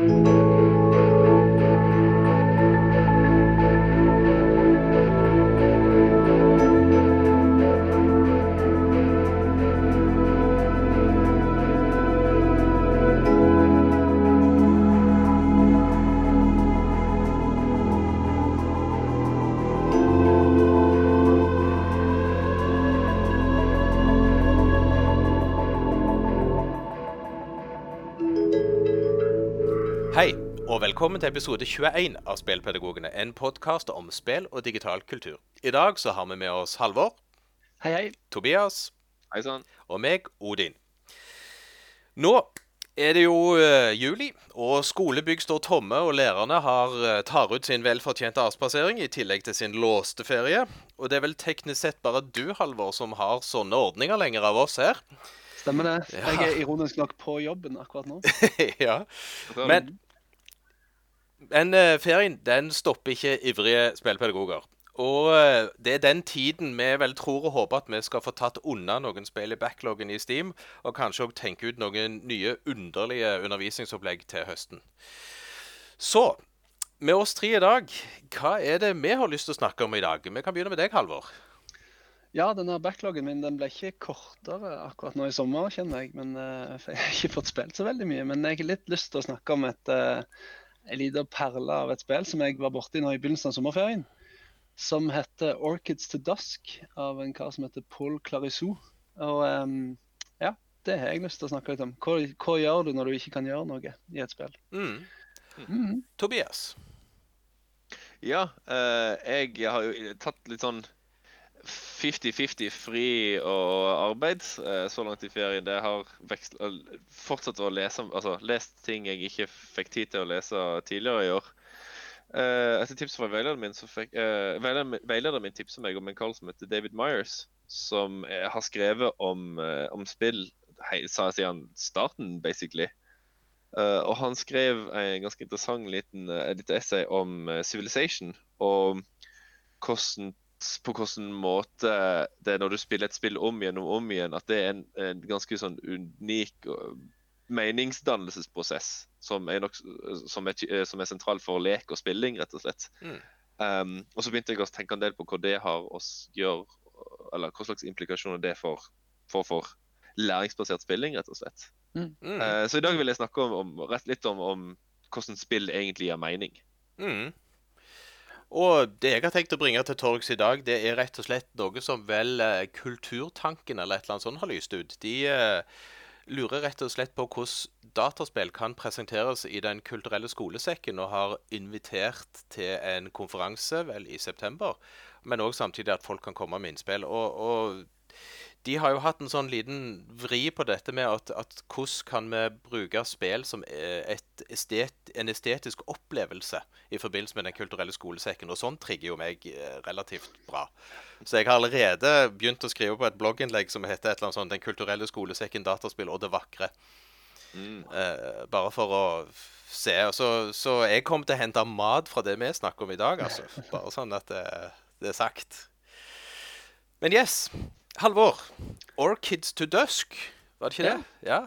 Hei, velkommen til episode 21 av Spillpedagogene. En podkast om spill og digital kultur. I dag så har vi med oss Halvor, Hei, hei. Tobias Hei sann. og meg, Odin. Nå er det jo eh, juli, og skolebygg står tomme, og lærerne har, eh, tar ut sin velfortjente avspasering i tillegg til sin låste ferie. Og det er vel teknisk sett bare du, Halvor, som har sånne ordninger lenger av oss her. Stemmer det. Ja. Jeg er ironisk nok på jobben akkurat nå. ja. Men Men, eh, ferien den stopper ikke ivrige spillpedagoger. Og eh, det er den tiden vi vel tror og håper at vi skal få tatt unna noen spill i backloggen i Steam, og kanskje òg tenke ut noen nye underlige undervisningsopplegg til høsten. Så med oss tre i dag, hva er det vi har lyst til å snakke om i dag? Vi kan begynne med deg, Halvor. Ja, denne backloggen min den ble ikke kortere akkurat nå i sommer, kjenner jeg. Men, eh, jeg har ikke fått spilt så veldig mye. Men jeg har litt lyst til å snakke om et, uh, en liten perle av et spill som jeg var borti nå i begynnelsen av sommerferien. Som heter Orchids to Dusk, av en kar som heter Paul Clarisseau. Og um, ja, det har jeg lyst til å snakke litt om. Hva, hva gjør du når du ikke kan gjøre noe i et spill? Mm. Mm. Tobias. ja, eh, jeg har jo tatt litt sånn 50-50 fri og arbeid eh, så langt i ferien. Det har Fortsatt å lese Altså lest ting jeg ikke fikk tid til å lese tidligere i år. Eh, etter tips fra veilederen min så fikk uh, veilederen, min- tipsa meg om en kall som heter David Myers, som eh, har skrevet om, eh, om spill hei, siden starten, basically. Uh, og han skrev en ganske interessant liten uh, essay om uh, Civilization. Og hvordan, på hvilken måte det er når du spiller et spill om igjen og om igjen, at det er en, en ganske sånn unik meningsdannelsesprosess som er, nok, som, er, eh, som er sentral for lek og spilling, rett og slett. Mm. Um, og så begynte jeg å tenke en del på hva det har å gjøre, eller hva slags implikasjoner det får for, for læringsbasert spilling, rett og slett. Mm. Uh, så i dag vil jeg snakke om, om, rett litt om, om hvordan spill egentlig gir mening. Mm. Og det jeg har tenkt å bringe til torgs i dag, det er rett og slett noe som vel eh, Kulturtanken eller et eller annet sånt har lyst ut. De uh, lurer rett og slett på hvordan dataspill kan presenteres i Den kulturelle skolesekken, og har invitert til en konferanse vel i september. Men òg samtidig at folk kan komme med innspill. Og, og de har jo hatt en sånn liten vri på dette med at, at hvordan kan vi bruke spill som eh, et estet, en estetisk opplevelse i forbindelse med Den kulturelle skolesekken. Og sånn trigger jo meg eh, relativt bra. Så jeg har allerede begynt å skrive på et blogginnlegg som heter et eller annet sånt Den kulturelle skolesekken, dataspill og det vakre. Mm. Eh, bare for å se. Så, så jeg kommer til å hente mat fra det vi snakker om i dag, altså. Bare sånn at det, det er sagt. Men yes. Halvor. Orchids to dusk, var det ikke det? Ja.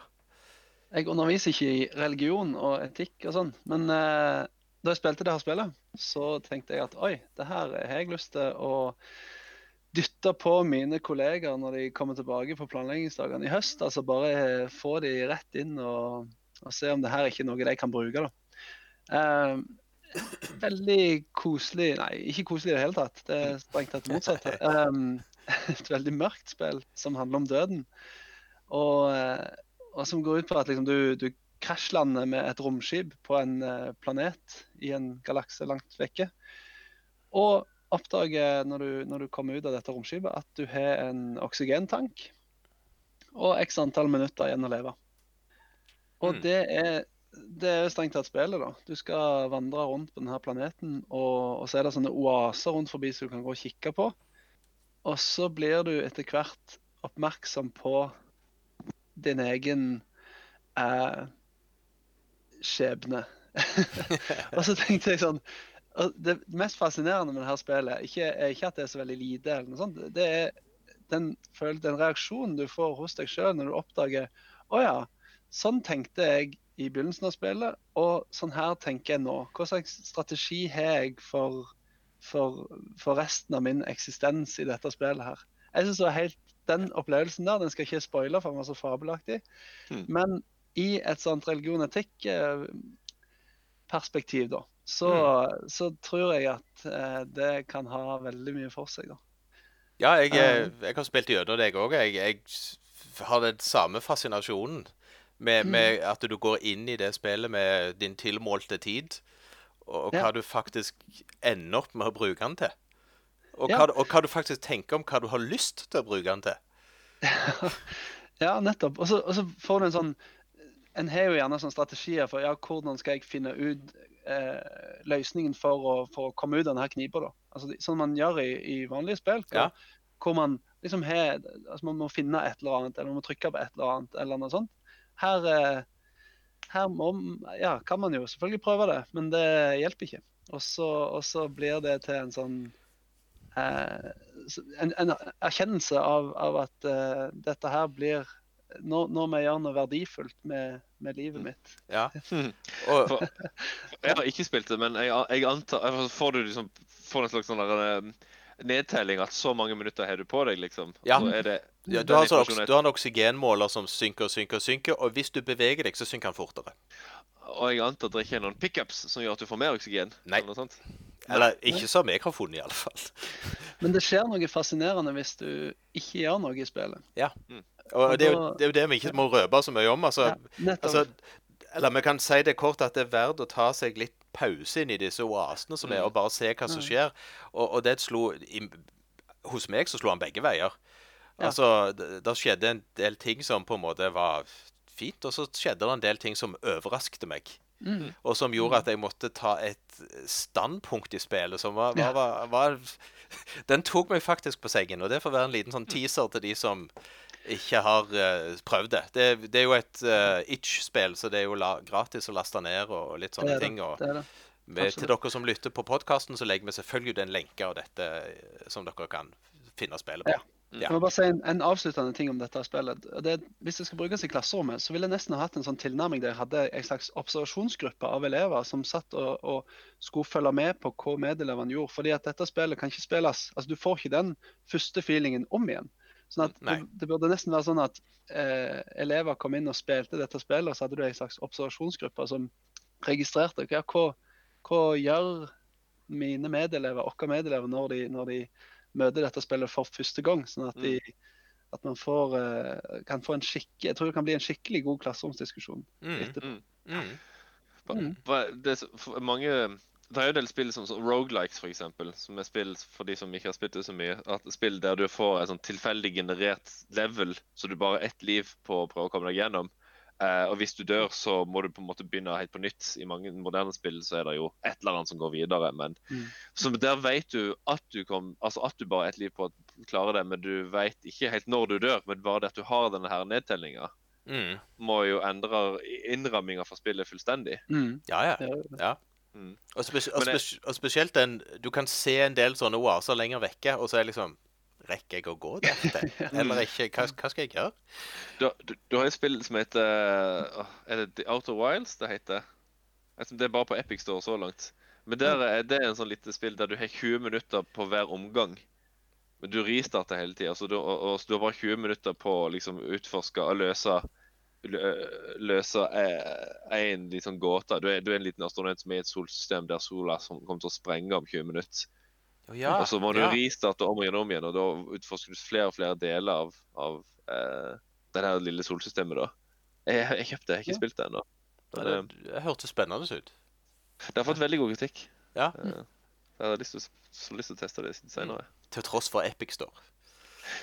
Jeg underviser ikke i religion og etikk og sånn, men eh, da jeg spilte det her spillet, så tenkte jeg at oi, det her har jeg lyst til å dytte på mine kollegaer når de kommer tilbake på planleggingsdagene i høst. Altså bare få de rett inn og, og se om det her er ikke noe de kan bruke. da. Eh, veldig koselig Nei, ikke koselig i det hele tatt. Det er strengt tatt motsatt. Um, et veldig mørkt spill som handler om døden. Og, eh, og som går ut på at liksom, du, du krasjlander med et romskip på en eh, planet i en galakse langt vekke. Og oppdager når du, når du kommer ut av dette romskipet at du har en oksygentank og x antall minutter igjen å leve. Og Mm. det er det er strengt tatt spillet, da. Du skal vandre rundt på denne planeten, og, og så er det sånne oaser rundt forbi som du kan gå og kikke på. Og så blir du etter hvert oppmerksom på din egen eh, skjebne. og så tenkte jeg sånn Det mest fascinerende med dette spillet ikke, er ikke at det er så veldig lite, eller noe sånt. Det er den, den reaksjonen du får hos deg sjøl når du oppdager Å ja, sånn tenkte jeg i begynnelsen av spillet, og sånn her tenker jeg nå. Hva slags strategi har jeg for, for, for resten av min eksistens i dette spillet her? Jeg synes det var helt Den opplevelsen der, den skal ikke spoile, for den var så fabelaktig. Mm. Men i et sånt religion-etikk-perspektiv, da, så, så tror jeg at eh, det kan ha veldig mye for seg, da. Ja, jeg, Eh. eh, jeg har spilt gjennom deg òg. Jeg, jeg har den samme fascinasjonen med, Mm. med at du går inn i det spillet med din tilmålte tid, og, hva Ja. du faktisk ender opp med å bruke den til. Og, hva, du- og hva du faktisk tenker om hva du har lyst til å bruke den til. Ja, nettopp. Og så, får du en sånn En har jo gjerne sånne strategier for ja, hvordan skal jeg finne ut eh, løsningen for å, for å komme ut av denne knipa. da. Altså, Sånn man gjør i, i vanlige spill. Ja. hvor man liksom har altså Man må finne et eller annet, eller man må trykke på et eller annet. eller noe sånt. Her, eh, her må, ja, kan man jo selvfølgelig prøve det, men det hjelper ikke. Og så, og så blir det til en sånn eh, en, en erkjennelse av, av at eh, dette her blir når, når vi gjør noe verdifullt med, med livet mitt. Ja. Hmm. Og, For, jeg har ikke spilt det, men jeg, jeg antar altså, Får du liksom Får en slags sånn der, eh, nedtelling at så mange minutter har du på deg, liksom? Ja. Så er det ja, du, har sånn, du har en oksygenmåler som synker og synker og synker, og hvis du beveger deg, så synker den fortere. Og jeg antar at det ikke er noen pickups som gjør at du får mer oksygen? Nei. Eller noe sånt? Eller ikke som jeg har funnet, i alle fall. Men det skjer noe fascinerende hvis du ikke gjør noe i spillet. Ja, Og det er, jo, det er jo det vi ikke må røpe så mye om. altså... Ja. Altså, eller vi kan si det kort at det er verdt å ta seg litt pause inn i disse oasene som er, Mm. og bare se hva som Mm. skjer. Og, og det slo i, Hos meg så slo han begge veier. Altså, det, det skjedde en del ting som på en måte var fint, og så skjedde det en del ting som overraskte meg. Mm. Og som gjorde at jeg måtte ta et standpunkt i spillet som var, var, var, var Den tok meg faktisk på sengen. Og det får være en liten sånn teaser til de som ikke har uh, prøvd det. det. Det er jo et uh, itch-spill, så det er jo la, gratis å laste ned og litt Det sånne er det. ting. Og det, det. med, til dere som lytter på podkasten, så legger vi selvfølgelig ut en lenke av dette eh, som dere kan finne spillet på. Ja. Ja. Jeg må bare si en, en avsluttende ting om dette spillet. Det, hvis det skal brukes i klasserommet, så ville jeg nesten ha hatt en sånn tilnærming der jeg hadde en slags observasjonsgruppe av elever som satt og, og skulle følge med på hva medelevene gjorde. Fordi at dette spillet kan ikke spilles Altså, du får ikke den første feelingen om igjen. Sånn at det, det burde nesten være sånn at eh, elever kom inn og spilte dette spillet, og så hadde du en slags observasjonsgruppe som registrerte okay, hva, hva gjør mine medelever, våre medelever, når de, når de møter dette spillet for første gang. Sånn at, de, at man får, eh, kan få en skikke, Jeg tror det kan bli en skikkelig god klasseromsdiskusjon Mm, etterpå. Mm. mm. Mm. Det, er mange, det er jo en del spill som, Rogelikes, eksempel, som er spill for de som ikke har spilt det så mye. At Spill der du får en sånn tilfeldig generert level, så du bare har ett liv på å prøve å komme deg gjennom. Eh, og hvis du dør, så må du på en måte begynne helt på nytt. I mange moderne spill så er det jo et eller annet som går videre. Men Mm. så der vet du at du kom, altså at du bare har ett liv på å klare det, men du vet ikke helt når du dør. Men bare det at du har denne her nedtellinga, Mm. må jo endre innramminga for spillet fullstendig. Mm. Ja, ja. Ja. Mm. Og, spes og, spes og spesielt den Du kan se en del sånne oaser lenger vekke, og så er liksom Rekker jeg å gå der? Eller ikke? Hva, hva skal jeg gjøre? Du, du, du har et spill som heter Er det The Outer Wilds det heter? Det er bare på Epic Store så langt. Men der er det en sånn lite spill der du har 20 minutter på hver omgang. Men du restarter hele tida, og, og, du har bare 20 minutter på å liksom utforske og løse lø- Løse én liksom gåte. Du er, du er en liten astronaut som er i et solsystem der sola som kommer til å sprenge om 20 minutter. Oh, Ja, og så må du ja. ristarte om igjen og om igjen, og da utforsker du flere og flere deler av, av eh, det her lille solsystemet. da. Jeg, jeg kjøpte det, jeg har ikke Ja. spilt det ennå. Men, eh, Det, det hørtes spennende ut. Det har fått veldig god kritikk. Ja. Eh, Jeg har lyst til, å- lyst til å teste det senere. Til tross for Epic Store.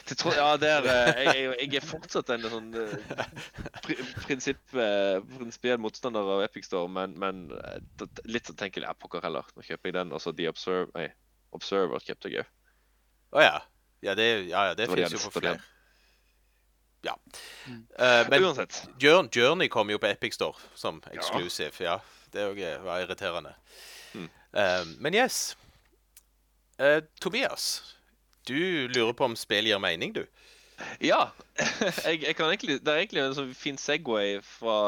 Til tro, ja, det er, eh, jeg, jeg, er fortsatt en sånn eh, pri, prinsipp, eh, prinsipiell motstander av Epic Store, men, men eh, litt så tenker jeg ja, pokker heller. Nå kjøper jeg den, Altså The Observer, nei, Observer kjøpte jeg òg. Å ja. Ja, det, ja, ja, det fins jo for flere. Ja. Mm. Eh, men Uansett. Journey kom jo på Epic Store som exclusive. Ja, det òg var irriterende. Mm. Uh, men yes. Uh, Tobias, du lurer på om spill gir mening, du? Ja. jeg, jeg egentlig, det er egentlig en sånn fin Segway fra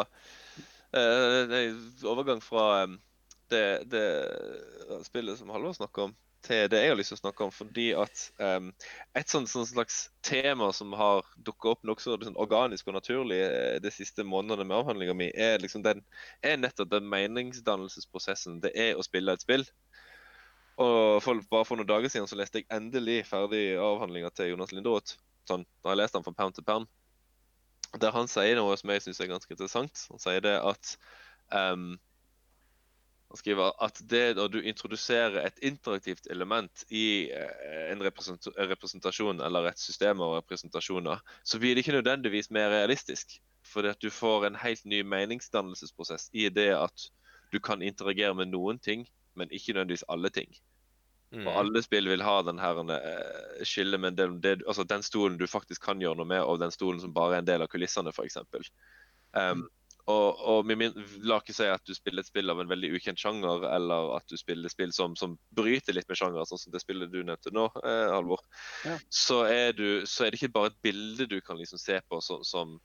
uh, er overgang fra um, det, det spillet som Halvor snakker om, til det jeg har lyst til å snakke om. Fordi at um, et sånt, sånt, slags tema som har dukka opp nokså liksom, organisk og naturlig eh, de siste månedene med avhandlinga mi, er liksom den, er nettopp den meningsdannelsesprosessen det er å spille et spill. Og for, bare for noen dager siden så leste jeg endelig ferdig avhandlinga til Jonas Lindroth. Sånn, da har jeg lest den fra perm til perm. Der han sier noe som jeg syns er ganske interessant. Han sier det at um, Han skriver at det når du introduserer et interaktivt element i eh, en representasjon eller et system av representasjoner, så blir det ikke nødvendigvis mer realistisk. Fordi at du får en helt ny meningsdannelsesprosess i det at du kan interagere med noen ting, men ikke nødvendigvis alle ting. Mm. Og alle spill vil ha den her uh, skillet med det, det, altså den stolen du faktisk kan gjøre noe med, og den stolen som bare er en del av kulissene, f.eks. Um, og, og min, la ikke si at du spiller et spill av en veldig ukjent sjanger, eller at du spiller et spill som, som bryter litt med sjanger, sånn som det spillet du nevnte nå, eh, Halvor. Ja. Så, er du, så er det ikke bare et bilde du kan liksom se på som, som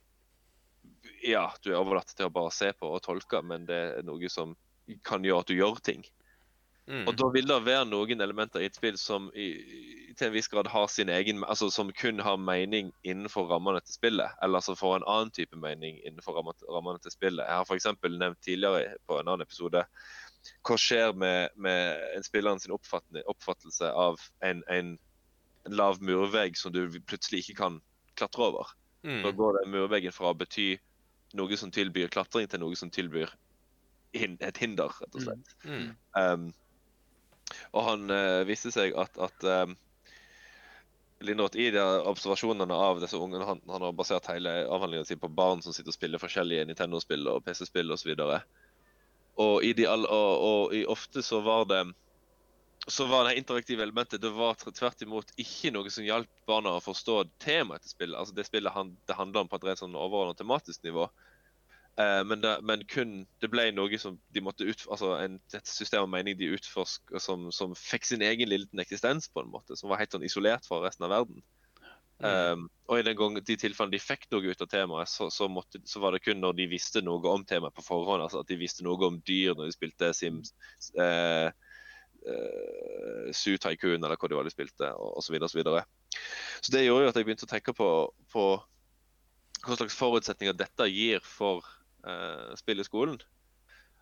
Ja, du er overlatt til å bare se på og tolke, men det er noe som kan gjøre at du gjør ting. Mm. Og da vil det være noen elementer i et spill som i, i- til en viss grad har sin egen Altså som kun har mening innenfor rammene til spillet, eller som får en annen type mening innenfor rammene, til spillet. Jeg har f.eks. nevnt tidligere på en annen episode hva skjer med, med en spilleren sin oppfattelse av en, en, lav murvegg som du plutselig ikke kan klatre over. Da Mm. går den murveggen fra å bety noe som tilbyr klatring, til noe som tilbyr hin et hinder, rett og slett. Mm. Um, og han uh, viste seg at, at um, Lindroth i de observasjonene av disse ungene Han, han har basert hele avhandlingen sin på barn som sitter og spiller forskjellige Nintendo-spill og PC-spill osv. Og, og, og, og i ofte så var det så var det interaktive elementet det var tvert imot ikke noe som hjalp barna å forstå temaet til spillet. Altså Det spillet han, det handler om på et rent sånn overordnet tematisk nivå. Eh, men, det, men kun det ble noe som de måtte ut, altså en, et system av mening de utforsker som, som fikk sin egen lille eksistens, på en måte, som var helt sånn isolert fra resten av verden. Mm. Um, og i den gang, de tilfellene de fikk noe ut av temaet, så, så, måtte, så var det kun når de visste noe om temaet på forhånd. altså At de visste noe om dyr når de spilte Sims, eh, eh, Zoo Tycoon eller hva de var de spilte, osv. Så, videre, og så, så det gjorde jo at jeg begynte å tenke på, på hva slags forutsetninger dette gir for eh, spill i skolen.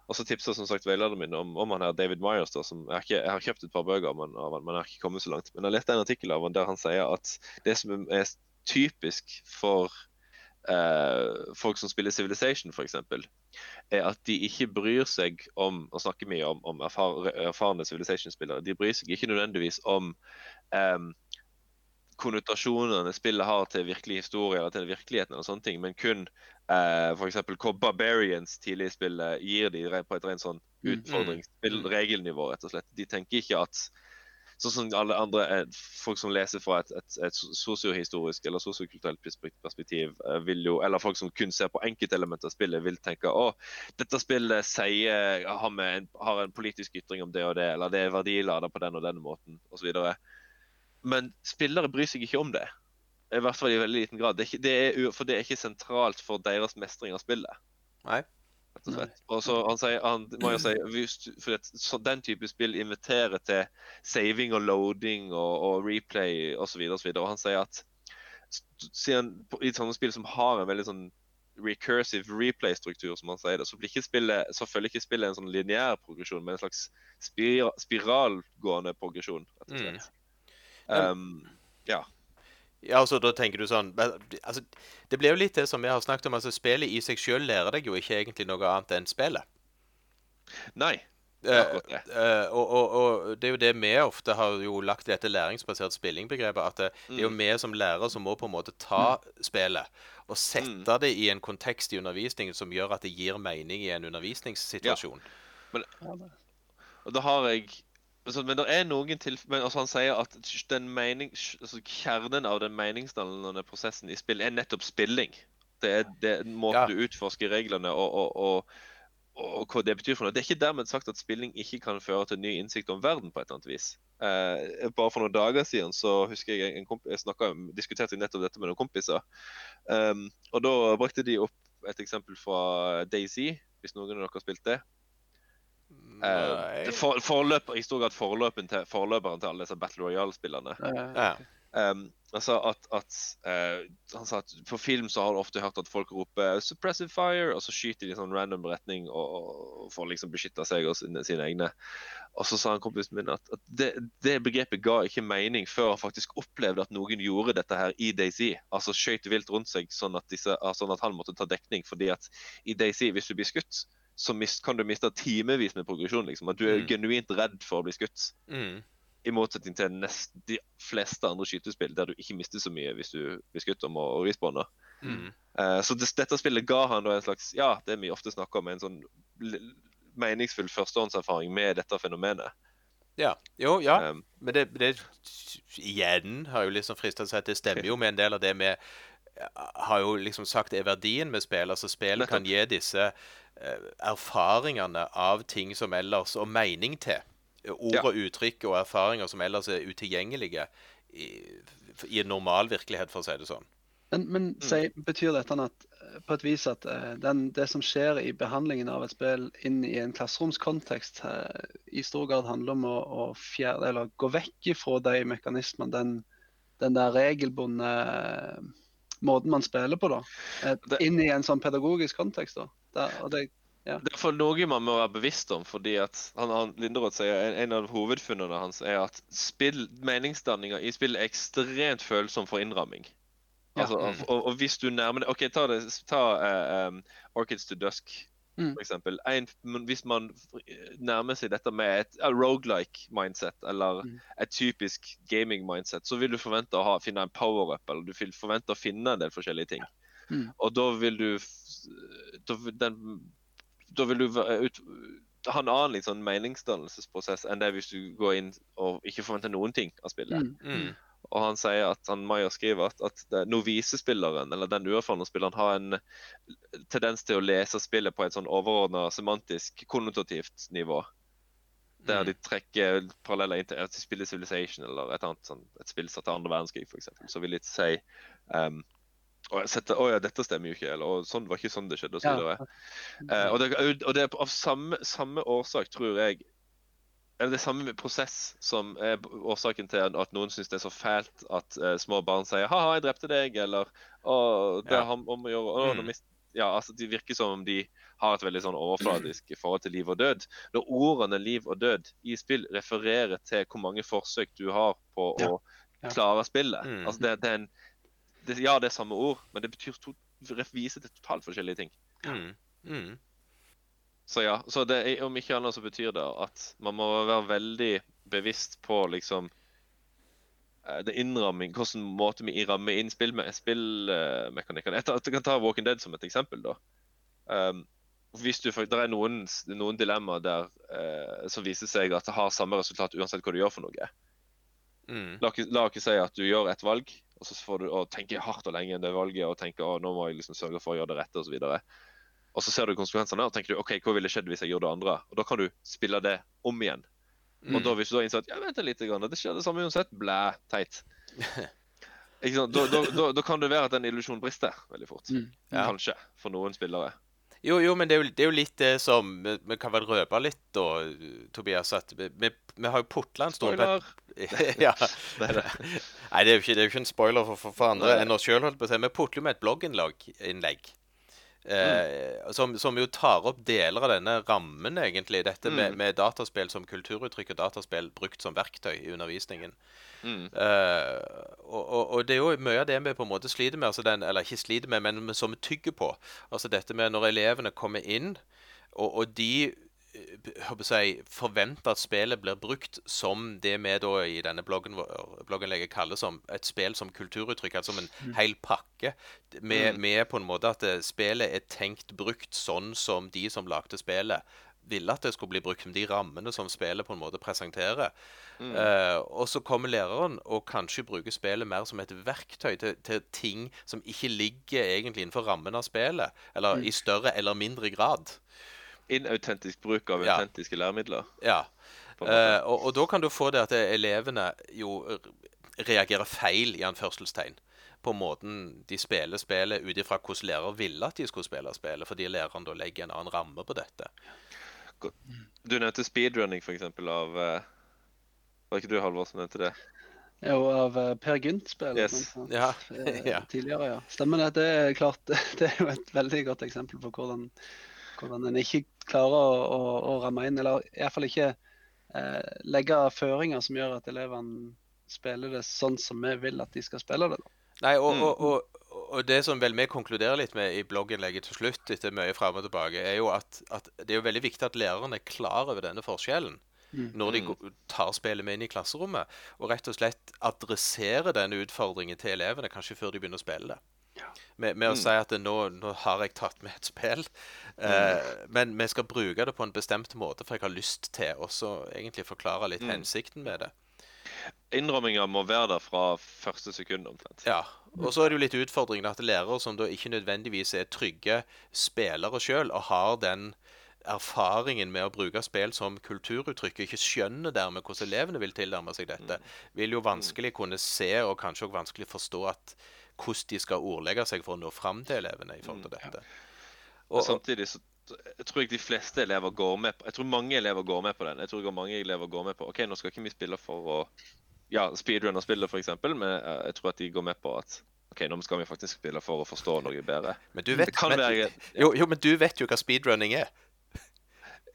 Og så tipsa som sagt veilederen min om, om han her David Myers. Da, som jeg, ikke, jeg har kjøpt et par bøker av han, men jeg har ikke kommet så langt. Men jeg leste en artikkel av han der han sier at det som er typisk for uh, folk som spiller Civilization f.eks., er at de ikke bryr seg om å snakke mye om, om erfar, erfarne Civilization-spillere. De bryr seg ikke nødvendigvis om em, konnotasjonene spillet har til virkelig historie eller til virkeligheten, eller sånne ting, men kun eh, f.eks. hvor Barbarians tidlig i spillet gir de på et rent sånn utfordringsregelnivå, utfordringsspill, rett og slett. De tenker ikke at Sånn som alle andre eh, folk som leser fra et, et, et sosiohistorisk eller sosiokulturelt perspek- perspektiv, eh, vil jo, eller folk som kun ser på enkeltelementer av spillet, vil tenke å, dette spillet sier, har, med en, har en politisk ytring om det og det, eller det er verdilada på den og den måten, osv. Men spillere bryr seg ikke om det. I hvert fall i veldig liten grad. Det er ikke, det er, for det er ikke sentralt for deres mestring av spillet. Nei. Rett og slett. Og så han sier, han jo si, for at så, Den type spill inviterer til saving og loading og, og replay osv. Og, så videre, og han sier at siden i sånne spill som har en veldig sånn recursive replay-struktur, som han sier det, så, blir ikke spillet, så følger ikke spillet en sånn lineær progresjon, men en slags spir spiralgående progresjon. rett og Mm. slett. Men- Um, ja. Ja, altså da tenker du sånn altså, Det blir jo litt det som vi har snakket om. altså Spillet i seg sjøl lærer deg jo ikke egentlig noe annet enn spillet. Nei. Uh, Eh, eh, og, og, og det er jo det vi ofte har jo lagt i dette læringsbasert spillingbegrepet. At det, det er jo Mm. vi som lærere som må på en måte ta spillet og sette det i en kontekst i undervisningen som gjør at det gir mening i en undervisningssituasjon. Ja, Men, Og da har jeg Men det er noen tilfeller altså, han sier at den mening, altså, kjernen av den meningsdannende prosessen i spill er nettopp spilling. Det er, det er måten Ja. du utforsker reglene og, og, og, og hva det betyr for noe. Det er ikke dermed sagt at spilling ikke kan føre til ny innsikt om verden på et eller annet vis. Eh, bare for noen dager siden så husker jeg en komp jeg snakket, diskuterte nettopp dette med noen kompiser. Um, og da brakte de opp et eksempel fra Daisy, hvis noen av dere har spilt det. Eh, det for, forløper, I stor grad forløperen til, forløperen til alle disse Battle Royale-spillene. Eh, Ja. Um, altså at, at eh, Han sa at på film så har du ofte hørt at folk roper 'suppressive fire', og så skyter de i sånn random retning og, og for å liksom beskytte seg og sine, sine egne. Og så sa han kompisen min at, at det, det begrepet ga ikke mening før han faktisk opplevde at noen gjorde dette her i Daisy. Altså skjøt vilt rundt seg sånn at, disse, sånn at han måtte ta dekning. fordi at i Daisy, hvis du blir skutt, så mist, kan du miste timevis med progresjon. liksom, At du er Mm. genuint redd for å bli skutt. Mm. I motsetning til nest, de fleste andre skytespill der du ikke mister så mye hvis du blir skutt om å respawne. Mm. Uh, så det, dette spillet ga han da en slags Ja, det vi ofte snakker om, en sånn meningsfull førstehåndserfaring med dette fenomenet. Ja. Jo, ja. Um, Men det, det igjen har jo liksom fristet seg at det stemmer jo med en del av det vi har jo liksom sagt er verdien med spill. Altså spillet kan gi disse eh, erfaringene av ting som ellers Og mening til. Ord Ja. og uttrykk og erfaringer som ellers er utilgjengelige i, i en normal virkelighet, for å si det sånn. Men, men se, betyr dette at eh, på et vis at eh, den, det som skjer i behandlingen av et spill inn i en klasseromskontekst, i stor grad handler om å, å fjerde, eller gå vekk ifra de mekanismene, den, den der regelbundne måten man spiller på, da. Eh, Det- inn i en sånn pedagogisk kontekst, da. Der, det, Det er for noe man må være bevisst om. fordi at han, han, Linderoth sier en, en av hovedfunnene hans er at spill, meningsdanninger i spill er ekstremt følsom for innramming. Ja. Altså, Mm. og, og hvis du nærmer deg OK, ta, det, ta uh, um, Orchids to Dusk, Mm. for eksempel. En, hvis man nærmer seg dette med et rogelike roguelike mindset, eller Mm. et typisk gaming mindset, så vil du forvente å ha, finne en power-up, eller du vil forvente å finne en del forskjellige ting. Mm. Og da vil du da, den, da vil du ut, ha en annen sånn meningsdannelsesprosess enn det hvis du går inn og ikke forventer noen ting av spillet. mm, Mm. Og han sier at han Meyer skriver at, at novisespilleren, eller den uerfarne spilleren, har en tendens til å lese spillet på et sånn overordna semantisk konnotativt nivå. Der Mm. de trekker paralleller inn til spillet Civilization eller et annet sånn, et spill satt til andre verdenskrig, f.eks. Så vil de si um, å, setter, å ja, dette stemmer jo ikke, eller å, sånn var ikke sånn det skjedde, og så Ja. videre. Eh, og, det, og det er av samme, samme årsak, tror jeg eller det er samme prosess som er årsaken til at noen syns det er så fælt at uh, små barn sier 'ha-ha, jeg drepte deg', eller 'å, det er ham om å gjøre å, nå Mm. mist... Ja, altså De virker som om de har et veldig sånn overfladisk forhold til liv og død. Når ordene liv og død i spill refererer til hvor mange forsøk du har på å Ja. klare spillet. Mm. Altså det, det en, det, Ja, det er samme ord, men det betyr to, viser til totalt forskjellige ting. Mm. Mm. Så ja, så det, om ikke annet så betyr det at man må være veldig bevisst på liksom eh, det innramming, hvordan måte vi rammer inn spillme- spillmekanikkene. Spill, uh, jeg kan ta Walking Dead som et eksempel. da. Um, hvis du, for- Det er noen, noen dilemmaer der uh, som viser seg at det har samme resultat uansett hva du gjør for noe. Mm. La, oss la ikke si at du gjør et valg, og så får du å tenke hardt og lenge enn det valget, og tenke å, nå må jeg liksom sørge for å gjøre det rette, osv. Og, så ser du konsekvensene, og tenker du OK, hva ville skjedd hvis jeg gjorde det andre? Og da kan du spille det om igjen. Og da hvis du da innser at ja, vent litt, grann, det skjer det samme uansett, blæ, teit. Ikke sant? Da, da, da, da kan det være at den illusjonen brister veldig fort. Mm. Ja. Kanskje, for noen spillere. Jo, jo, men det er jo, det er jo litt det som Vi, vi kan vel røpe litt da, Tobias, at vi, vi, vi har jo putla en stor på Spoiler! ja. Det er det. Nei, det er jo ikke, det er jo ikke en spoiler for, for, for andre Nei. enn oss sjøl. Vi putler jo med et blogginnlegg. Eh, som, som jo tar opp deler av denne rammen, egentlig. Dette med, Mm. med dataspill som kulturuttrykk og dataspill brukt som verktøy i undervisningen. Mm. Eh, og, og, og det er jo mye av det vi på en måte sliter med, altså den, eller ikke sliter med, men som vi tygger på. Altså dette med når elevene kommer inn, og, og de jeg, forventer at spillet blir brukt som det vi da i denne bloggen, blogginnlegget kaller som et spill som kulturuttrykk, altså som en hel pakke. Med, Mm. med på en måte at eh, spillet er tenkt brukt sånn som de som lagde spillet, ville at det skulle bli brukt, med de rammene som spillet på en måte presenterer. Mm. Uh, og så kommer læreren og kanskje bruker spillet mer som et verktøy til, til ting som ikke ligger egentlig innenfor rammen av spillet, eller Mm. i større eller mindre grad. Inautentisk bruk av Ja. autentiske læremidler. Ja. Eh, og, og da kan du få det at elevene jo reagerer feil, i anførselstegn, på måten de spiller spillet ut ifra hvordan lærer ville at de skulle spille spillet, fordi læreren da legger en annen ramme på dette. Du nevnte speedrunning, eksempel, av eh, Var ikke du, Halvor, som nevnte det? Jo, av eh, Per Gynt-spillet. Yes. Ja, ja. Tidligere, ja. Stemmer det. Det er klart, det er jo et veldig godt eksempel på hvordan, hvordan en ikke klarer å, å, å ramme inn, eller iallfall ikke eh, legge føringer som gjør at elevene spiller det sånn som vi vil at de skal spille det. Nei, og, Mm. og, og, og det som vel vi konkluderer litt med i blogginnlegget til slutt, etter mye fram og tilbake, er jo at, at det er jo veldig viktig at lærerne er klar over denne forskjellen. Mm. Når de Mm. tar spillet med inn i klasserommet, og rett og slett adresserer denne utfordringen til elevene kanskje før de begynner å spille det. Ja. Med, med å Mm. si at nå, nå har jeg tatt med et spill, eh, men vi skal bruke det på en bestemt måte, for jeg har lyst til også egentlig forklare litt Mm. hensikten med det. Innrømminga må være der fra første sekund, omtrent. Ja, og så er det jo litt utfordringen at lærere som da ikke nødvendigvis er trygge spillere sjøl, og har den erfaringen med å bruke spill som kulturuttrykk, og ikke skjønner dermed hvordan elevene vil tilnærme seg dette, vil jo vanskelig kunne se, og kanskje også vanskelig forstå at hvordan de skal ordlegge seg for å nå fram til elevene i forhold til dette. Og Og, samtidig så jeg tror jeg de fleste elever går med på Jeg tror mange elever går med på den. Jeg tror mange elever går med på OK, nå skal ikke vi spille for å ja, speedrunner spillet, f.eks., men eh, jeg tror at de går med på at OK, nå skal vi faktisk spille for å forstå noe bedre. men du vet, men, være jo, jo, men du vet jo hva speedrunning er.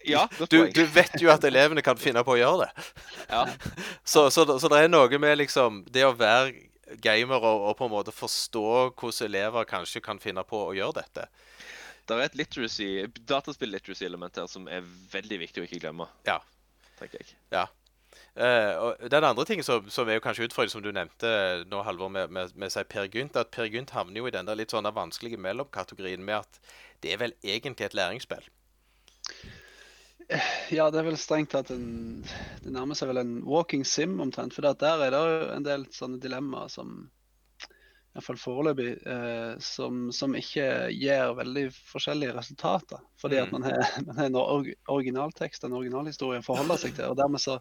Ja, Du, du vet jo at elevene kan finne på å gjøre det. Ja. Så, så, så det er noe med liksom det å være gamer og, på en måte forstå hvordan elever kanskje kan finne på å gjøre dette. Det er et literacy, dataspill-literacy-element her som er veldig viktig å ikke glemme, Ja. tenker jeg. ja. Uh, og den andre ting som, som er jo kanskje utfordrende, som du nevnte nå, Halvor, med, med, med seg Per Gynt, at Per Gynt havner jo i den der litt sånn vanskelige mellomkategorien med at det er vel egentlig et læringsspill. Ja, det er vel strengt tatt en Det nærmer seg vel en walking sim omtrent. For der er det en del sånne dilemmaer som iallfall foreløpig eh, som, som ikke gir veldig forskjellige resultater. Fordi at Mm. man har, man har en or originaltekst, en originalhistorie å forholde seg til. Og dermed så,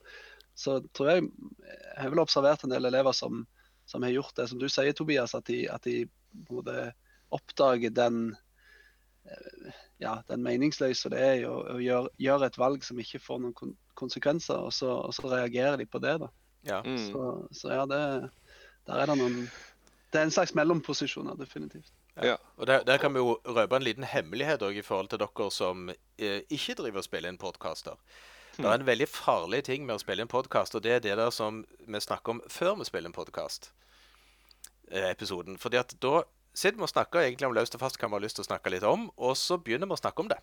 så tror jeg Jeg har vel observert en del elever som, som har gjort det som du sier, Tobias, at de, at de oppdager den ja, den meningsløse det er å, å gjøre, gjøre et valg som ikke får noen kon konsekvenser, og så, og så reagerer de på det. da. Ja. Mm. Så, så ja, det, der er det noen Det er en slags mellomposisjoner, definitivt. Ja. Og der, der kan vi jo røpe en liten hemmelighet også i forhold til dere som eh, ikke driver og spiller inn podkaster. Det er en veldig farlig ting med å spille inn podkast, og det er det der som vi snakker om før vi spiller inn podkast. Episoden. Fordi at da sitter vi og snakker egentlig om løst og fast hva vi har lyst til å snakke litt om, og så begynner vi å snakke om det.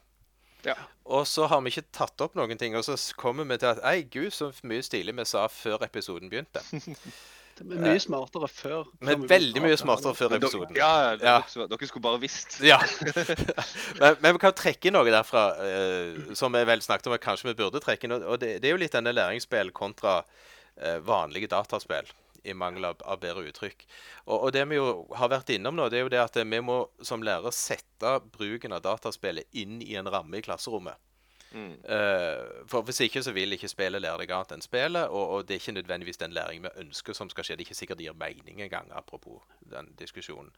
Ja. Og så har vi ikke tatt opp noen ting, og så kommer vi til at Ei, gud, så mye stilig vi sa før episoden begynte. Det er mye smartere før. Er veldig mye smartere før episoden. Ja, ja, Ja. Dere, dere skulle bare visst. Ja. men, men vi kan trekke noe derfra uh, som vi vel snakket om at kanskje vi burde trekke. inn, Og det, det er jo litt denne læringsspill kontra uh, vanlige dataspill, i mangel av, av bedre uttrykk. Og, og det vi jo har vært innom nå, det er jo det at vi må som lærere sette bruken av dataspillet inn i en ramme i klasserommet. Mm. Uh, for Hvis ikke så vil ikke spillet lære deg annet enn spillet, og, og det er ikke nødvendigvis den læring vi ønsker som skal skje. Det er ikke sikkert det gir mening engang, apropos den diskusjonen.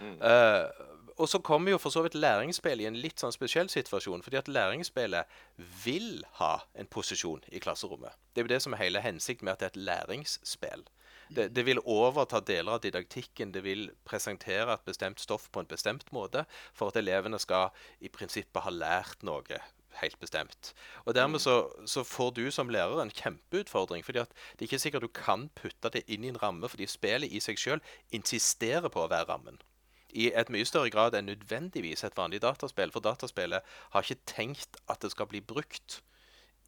Mm. Uh, og så kommer jo for så vidt læringsspill i en litt sånn spesiell situasjon, fordi at læringsspillet vil ha en posisjon i klasserommet. Det er jo det som er hele hensikten med at det er et læringsspill. Det, det vil overta deler av didaktikken, det vil presentere et bestemt stoff på en bestemt måte for at elevene skal i prinsippet ha lært noe helt bestemt. Og Dermed så, så får du som lærer en kjempeutfordring. fordi at det er ikke sikkert du kan putte det inn i en ramme, fordi spillet i seg sjøl insisterer på å være rammen. I et mye større grad enn nødvendigvis et vanlig dataspill. For dataspillet har ikke tenkt at det skal bli brukt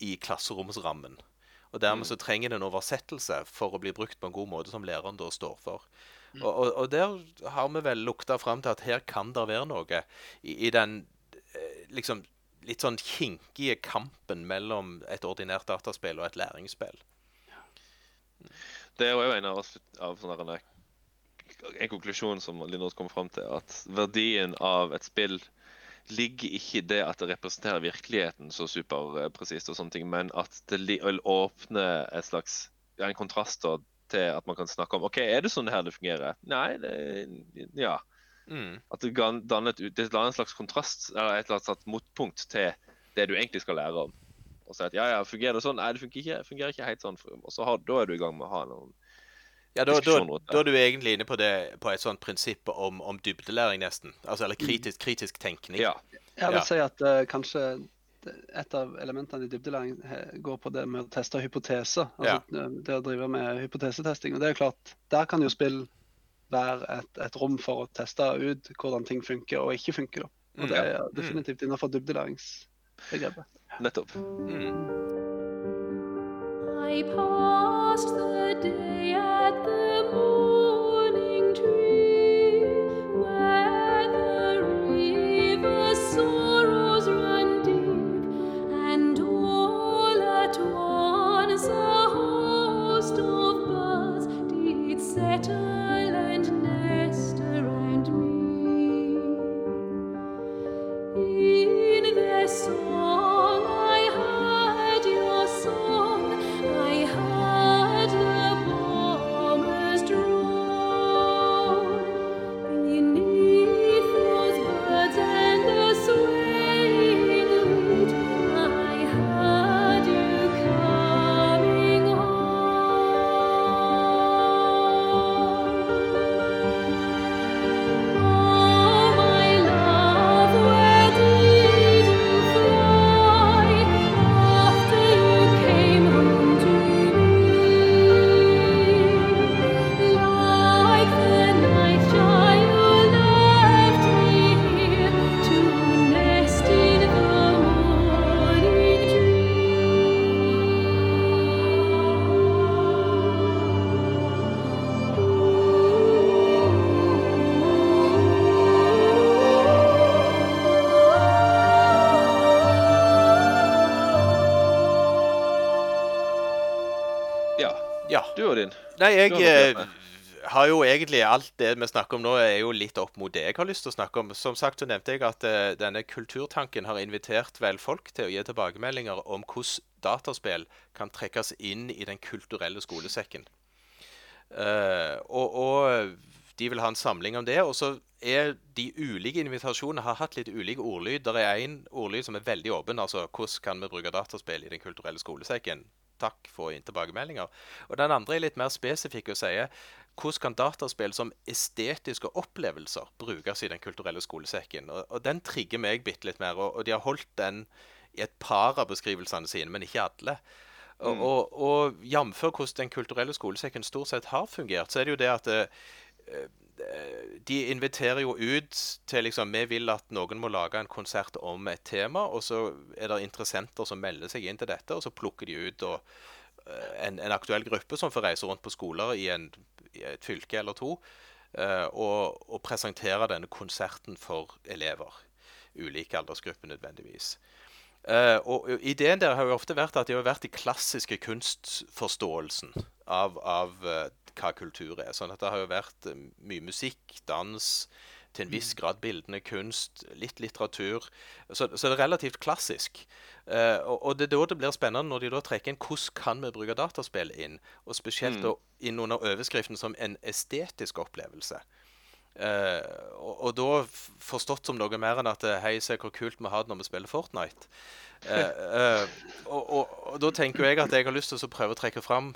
i klasseromsrammen. Og Dermed så trenger det en oversettelse for å bli brukt på en god måte, som læreren da står for. Og, og, og der har vi vel lukta fram til at her kan det være noe i, i den eh, liksom litt sånn kinkige kampen mellom et ordinært dataspill og et læringsspill. Det er jo en av, av sånne en konklusjon som Lindros kommer fram til, at verdien av et spill ligger ikke i det at det representerer virkeligheten så superpresist, og sånne ting, men at det åpner et slags, en kontrast til at man kan snakke om OK, er det sånn her det fungerer? Nei, det, ja. Mm. At det danner, danne et, det danner en slags kontrast, eller et eller annet motpunkt til det du egentlig skal lære om. Og si at ja, ja, fungerer det sånn? Nei, det fungerer ikke, fungerer ikke helt sånn. Og så har, da er du i gang med å ha noen Ja, da, da, da er du egentlig inne på, det, på et sånt prinsipp om, om dybdelæring, nesten. Altså, eller kritisk, kritisk tenkning. Ja. Jeg vil Ja. si at uh, kanskje et av elementene i dybdelæring eh, går på det med å teste hypoteser. Altså det- det å drive med hypotesetesting. Og det er klart, der kan jo spill være et, et rom for å teste ut hvordan ting funker og ikke funker. Da. Og Mm, det er definitivt innenfor dybdelæringsbegrepet. Nettopp. Mm. The day at the Ja. Du og din. Nei, jeg har eh, har jo egentlig alt det vi snakker om nå, er jo litt opp mot det jeg har lyst til å snakke om. Som sagt så nevnte jeg at uh, denne kulturtanken har invitert vel folk til å gi tilbakemeldinger om hvordan dataspill kan trekkes inn i den kulturelle skolesekken. Uh, og, og de vil ha en samling om det. Og så er de ulike invitasjonene har hatt litt ulike ordlyd. Det er én ordlyd som er veldig åpen. altså Hvordan kan vi bruke dataspill i den kulturelle skolesekken? Takk for inn tilbakemeldinger. Og den andre er litt mer spesifikk og sier hvordan kan dataspill som estetiske opplevelser brukes i den kulturelle skolesekken? Og, og den trigger meg bitte litt mer, og, og de har holdt den i et par av beskrivelsene sine, men ikke alle. Og, Mm. og, og jf. hvordan den kulturelle skolesekken stort sett har fungert, så er det jo det at eh, de inviterer jo ut til liksom Vi vil at noen må lage en konsert om et tema, og så er det interessenter som melder seg inn til dette, og så plukker de ut og, eh, en, en aktuell gruppe som får reise rundt på skoler i, en, i et fylke eller to, eh, og, og presentere denne konserten for elever. Ulike aldersgrupper nødvendigvis. Eh, og ideen der har jo ofte vært at det har vært i klassiske kunstforståelsen av, av eh, hva kultur er. Sånn at det har jo vært eh, mye musikk, dans, til en viss grad bildende kunst, litt litteratur. Så, så det er relativt klassisk. Uh, og, og det er da det blir spennende når de da trekker inn hvordan kan vi bruke dataspill inn, og spesielt Mm. da inn under overskriften som en estetisk opplevelse. Uh, og, og da forstått som noe mer enn at hei, se hvor kult vi har det når vi spiller Fortnite. Uh, og, og, da tenker jeg at jeg har lyst til å prøve å trekke fram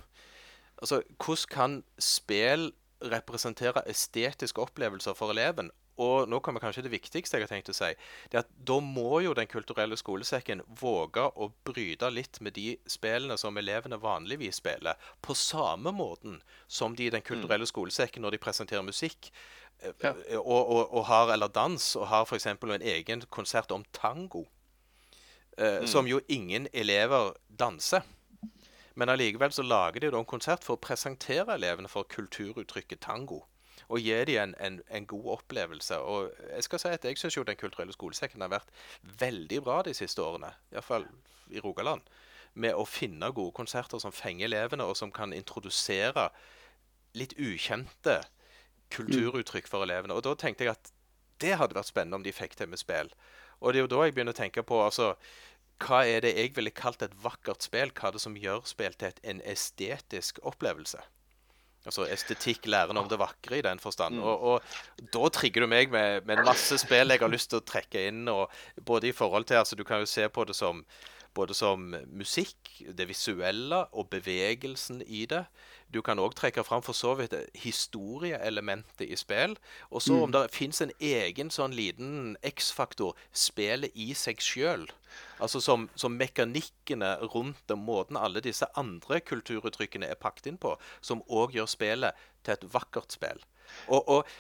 altså, Hvordan kan spill representere estetiske opplevelser for eleven? Og nå kommer kanskje det viktigste jeg har tenkt å si. det er at Da må jo Den kulturelle skolesekken våge å bryte litt med de spillene som elevene vanligvis spiller, på samme måten som de i Den kulturelle skolesekken når de presenterer musikk eh, Ja. og, og, og har, eller dans, og har f.eks. en egen konsert om tango. eh, Som jo ingen elever danser. Men allikevel så lager de da en konsert for å presentere elevene for kulturuttrykket tango. Og gi dem en, en, en god opplevelse. Og jeg skal si at jeg syns jo Den kulturelle skolesekken har vært veldig bra de siste årene. Iallfall i Rogaland. Med å finne gode konserter som fenger elevene, og som kan introdusere litt ukjente kulturuttrykk for elevene. Og da tenkte jeg at det hadde vært spennende om de fikk til med spill. Og det er jo da jeg begynner å tenke på altså, hva er det jeg ville kalt et vakkert spill? Hva er det som gjør spill til et, en estetisk opplevelse? Altså estetikk, læren om det vakre i den forstand. Mm. Og, og da trigger du meg med, med masse spill jeg har lyst til å trekke inn. Og både i forhold til altså Du kan jo se på det som både som musikk, det visuelle og bevegelsen i det. Du kan òg trekke fram for så vidt historieelementet i spill. Og så om det fins en egen sånn liten X-faktor, spillet i seg sjøl. Altså som, som mekanikkene rundt den måten alle disse andre kulturuttrykkene er pakket inn på, som òg gjør spillet til et vakkert spill. Og, og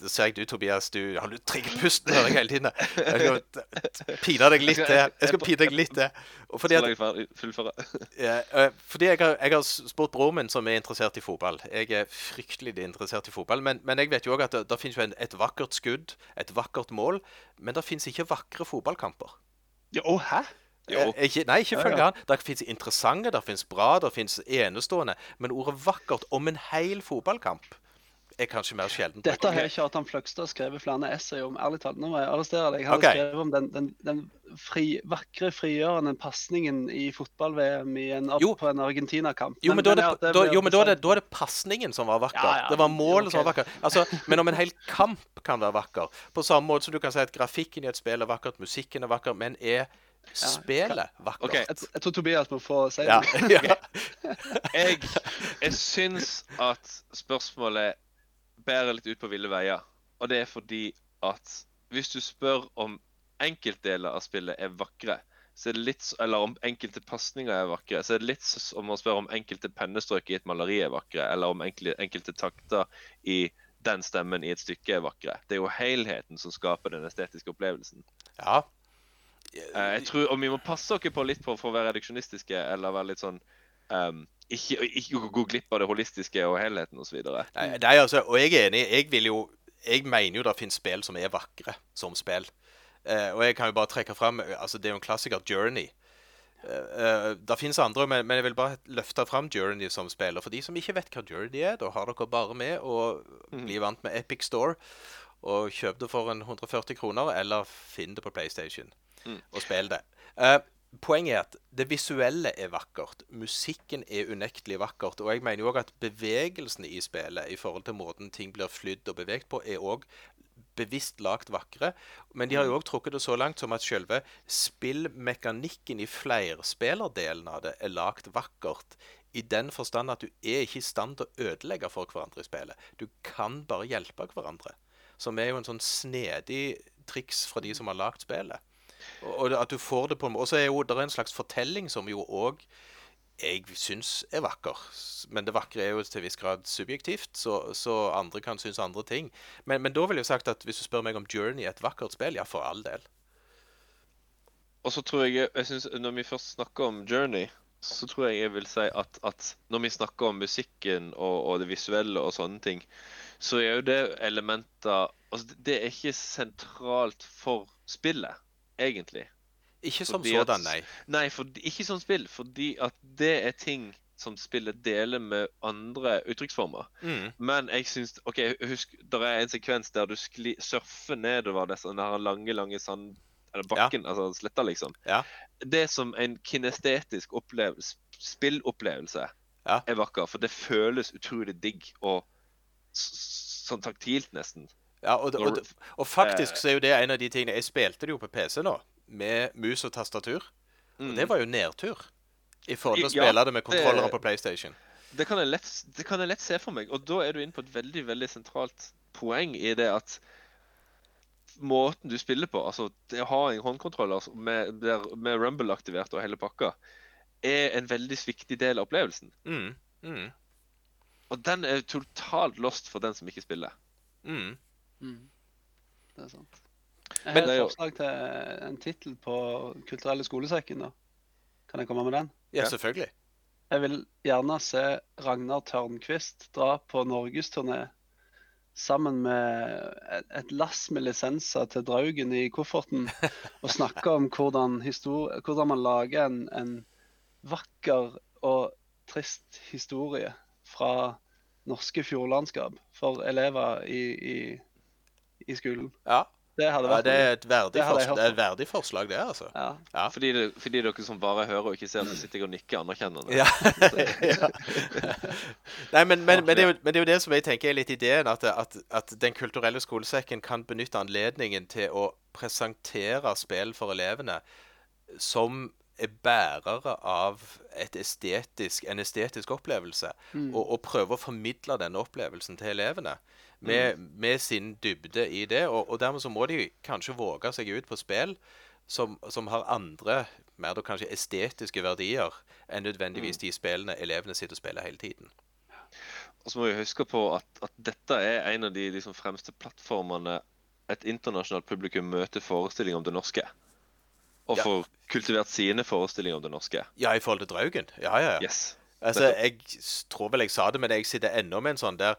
det ser jeg du, Tobias, du har du trigget pusten hører jeg hele tiden. Jeg skal pine deg litt til. Jeg skal pine deg litt til. Fordi, at, ja, eh, fordi jeg, har, jeg har spurt broren min, som er interessert i fotball. Jeg er fryktelig interessert i fotball. Men, men jeg vet jo òg at det, det finnes jo en, et vakkert skudd, et vakkert mål. Men det finnes ikke vakre fotballkamper. Ja, å, hæ? Jo. Eh, Ikke, nei, ikke Ja, følge ja. han. Det finnes interessante, det finnes bra, det finnes enestående. Men ordet vakkert om en hel fotballkamp er kanskje mer sjelden. Dette har Kjartan Fløgstad skrevet flere essay om. ærlig talt. Nå må jeg arrestere deg. Han har har skrevet om den, den, den fri, vakre, frigjørende pasningen i fotball-VM i en, Jo. på en Argentina-kamp. Jo, men, da, det, det da, jo, men da, er det, da er det pasningen som var vakker. Ja, ja, det var målet som var vakker. Altså, men om en hel kamp kan være vakker På samme måte som du kan si at grafikken i et spill er vakkert, musikken er vakker, men er spillet vakkert? Okay. jeg, jeg tror Tobias må få si det. ja. Jeg, jeg syns at spørsmålet bærer litt ut på ville veier. Og det er fordi at hvis du spør om enkeltdeler av spillet er vakre, så er det litt, eller om enkelte pasninger er vakre, så er det litt som å spørre om enkelte pennestrøk i et maleri er vakre, eller om enkelte, enkelte takter i den stemmen i et stykke er vakre. Det er jo helheten som skaper den estetiske opplevelsen. ja. Eh, jeg tror, Og vi må passe oss på litt på for å være reduksjonistiske eller være litt sånn ehm, ikke, ikke gå- glipp av det holistiske og helheten osv. Nei, altså, og jeg er enig. Jeg vil jo Jeg mener jo det finnes spill som er vakre som spill. Eh, og jeg kan jo bare trekke fram altså Det er jo en klassiker, Journey. Eh, eh, det finnes andre, men, men jeg vil bare løfte fram Journey som spiller. For de som ikke vet hva Journey er, da har dere bare med å bli vant med Epic Store. Og kjøp det for en 140 kroner, eller finn det på PlayStation. Og spill det. Eh, poenget er at det visuelle er vakkert. Musikken er unektelig vakkert. Og jeg mener jo òg at bevegelsene i spillet i forhold til måten ting blir flydd og beveget på, er òg bevisst lagt vakre. Men de har jo òg trukket det så langt som at selve spillmekanikken i flerspillerdelen av det er lagt vakkert. I den forstand at du er ikke i stand til å ødelegge for hverandre i spillet. Du kan bare hjelpe hverandre. Som er jo en sånn snedig triks fra de som har lagd spillet. Og at du får det på en måte Og så er jo det er en slags fortelling som jo òg jeg syns er vakker. Men det vakre er jo til en viss grad subjektivt, så, så andre kan synes andre ting. Men, men da vil jeg sagt at hvis du spør meg om Journey er et vakkert spill, ja, for all del. Og så tror jeg, jeg synes, Når vi først snakker om Journey, så tror jeg jeg vil si at, at når vi snakker om musikken og, og det visuelle og sånne ting, så er jo det elementer altså Det er ikke sentralt for spillet, egentlig. Ikke som Fordi sådan, nei. Nei, for, ikke som spill, fordi at det er ting som spillet deler med andre uttrykksformer. Mm. Men jeg syns OK, husk, det er en sekvens der du skli, surfer nedover disse den lange, lange sand... Eller bakken, altså sletta, liksom. Ja. Det som en kinestetisk spillopplevelse Ja. er vakker, for det føles utrolig digg og sånn taktilt, nesten. Ja, og, og, og faktisk så er jo det en av de tingene Jeg spilte det jo på PC nå, med mus og tastatur. Og Mm. det var jo nedtur. I forhold til å Ja, spille det med kontrollere på PlayStation. Det kan, lett, det kan jeg lett se for meg. Og da er du inne på et veldig veldig sentralt poeng i det at måten du spiller på, altså det å ha en håndkontroller med, med Rumble aktivert og hele pakka, er en veldig viktig del av opplevelsen. Mm. Mm. Og den er totalt lost for den som ikke spiller. Mm. Mm. Det er sant. Jeg Men har et forslag til en tittel på Kulturelle skolesekken. da. Kan jeg komme med den? Ja, selvfølgelig. Jeg vil gjerne se Ragnar Tørnquist dra på norgesturné sammen med et lass med lisenser til Draugen i kofferten og snakke om hvordan, hvordan man lager en, en vakker og trist historie fra norske fjordlandskap for elever i, i, i skolen. Ja. Det hadde Ja, det er et verdig, Det hadde jeg fors hørt det er et verdig forslag, det, altså. ja. Ja. Fordi, det, fordi dere som bare hører og ikke ser, så sitter jeg og nikker anerkjennende. Ja. Nei, men, men, men, det er jo, men det er jo det som jeg tenker er litt ideen, at, at, at Den kulturelle skolesekken kan benytte anledningen til å presentere spill for elevene som er bærere av et estetisk, en estetisk opplevelse, og, og prøve å formidle denne opplevelsen til elevene. Med, med sin dybde i det. Og, og dermed så må de kanskje våge seg ut på spill som, som har andre, mer da kanskje estetiske verdier enn nødvendigvis de spillene elevene sitter og spiller hele tiden. Og så må vi huske på at, at dette er en av de liksom, fremste plattformene et internasjonalt publikum møter forestilling om det norske. Og Ja. får kultivert sine forestillinger om det norske. Ja, i forhold til Draugen. Ja, ja, ja. Yes. Altså, jeg tror vel jeg sa det, men jeg sitter ennå med en sånn der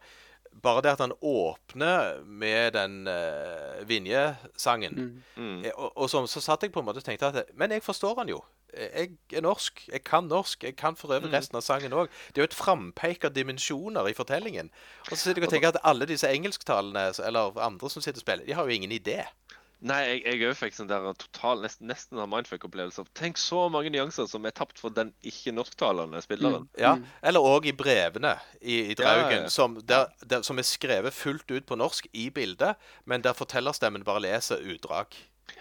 Bare det at han åpner med den uh, Vinje-sangen Mm. mm. Og, og så, så satt jeg på en måte og tenkte at Men jeg forstår han jo. Jeg er norsk. Jeg kan norsk. Jeg kan for øvrig resten av sangen òg. Det er jo et frampeik av dimensjoner i fortellingen. Og så sitter jeg og tenker at alle disse engelsktalene, eller andre som sitter og spiller, de har jo ingen idé. Nei, jeg, jeg òg fikk sånn der total, nesten, nesten en mindfuck-opplevelse. Tenk så mange nyanser som er tapt for den ikke-norsktalende spilleren. Ja, Eller òg i brevene i, i Ja, ja, Draugen, ja. Som, der, der, som er skrevet fullt ut på norsk i bildet, men der fortellerstemmen bare leser utdrag.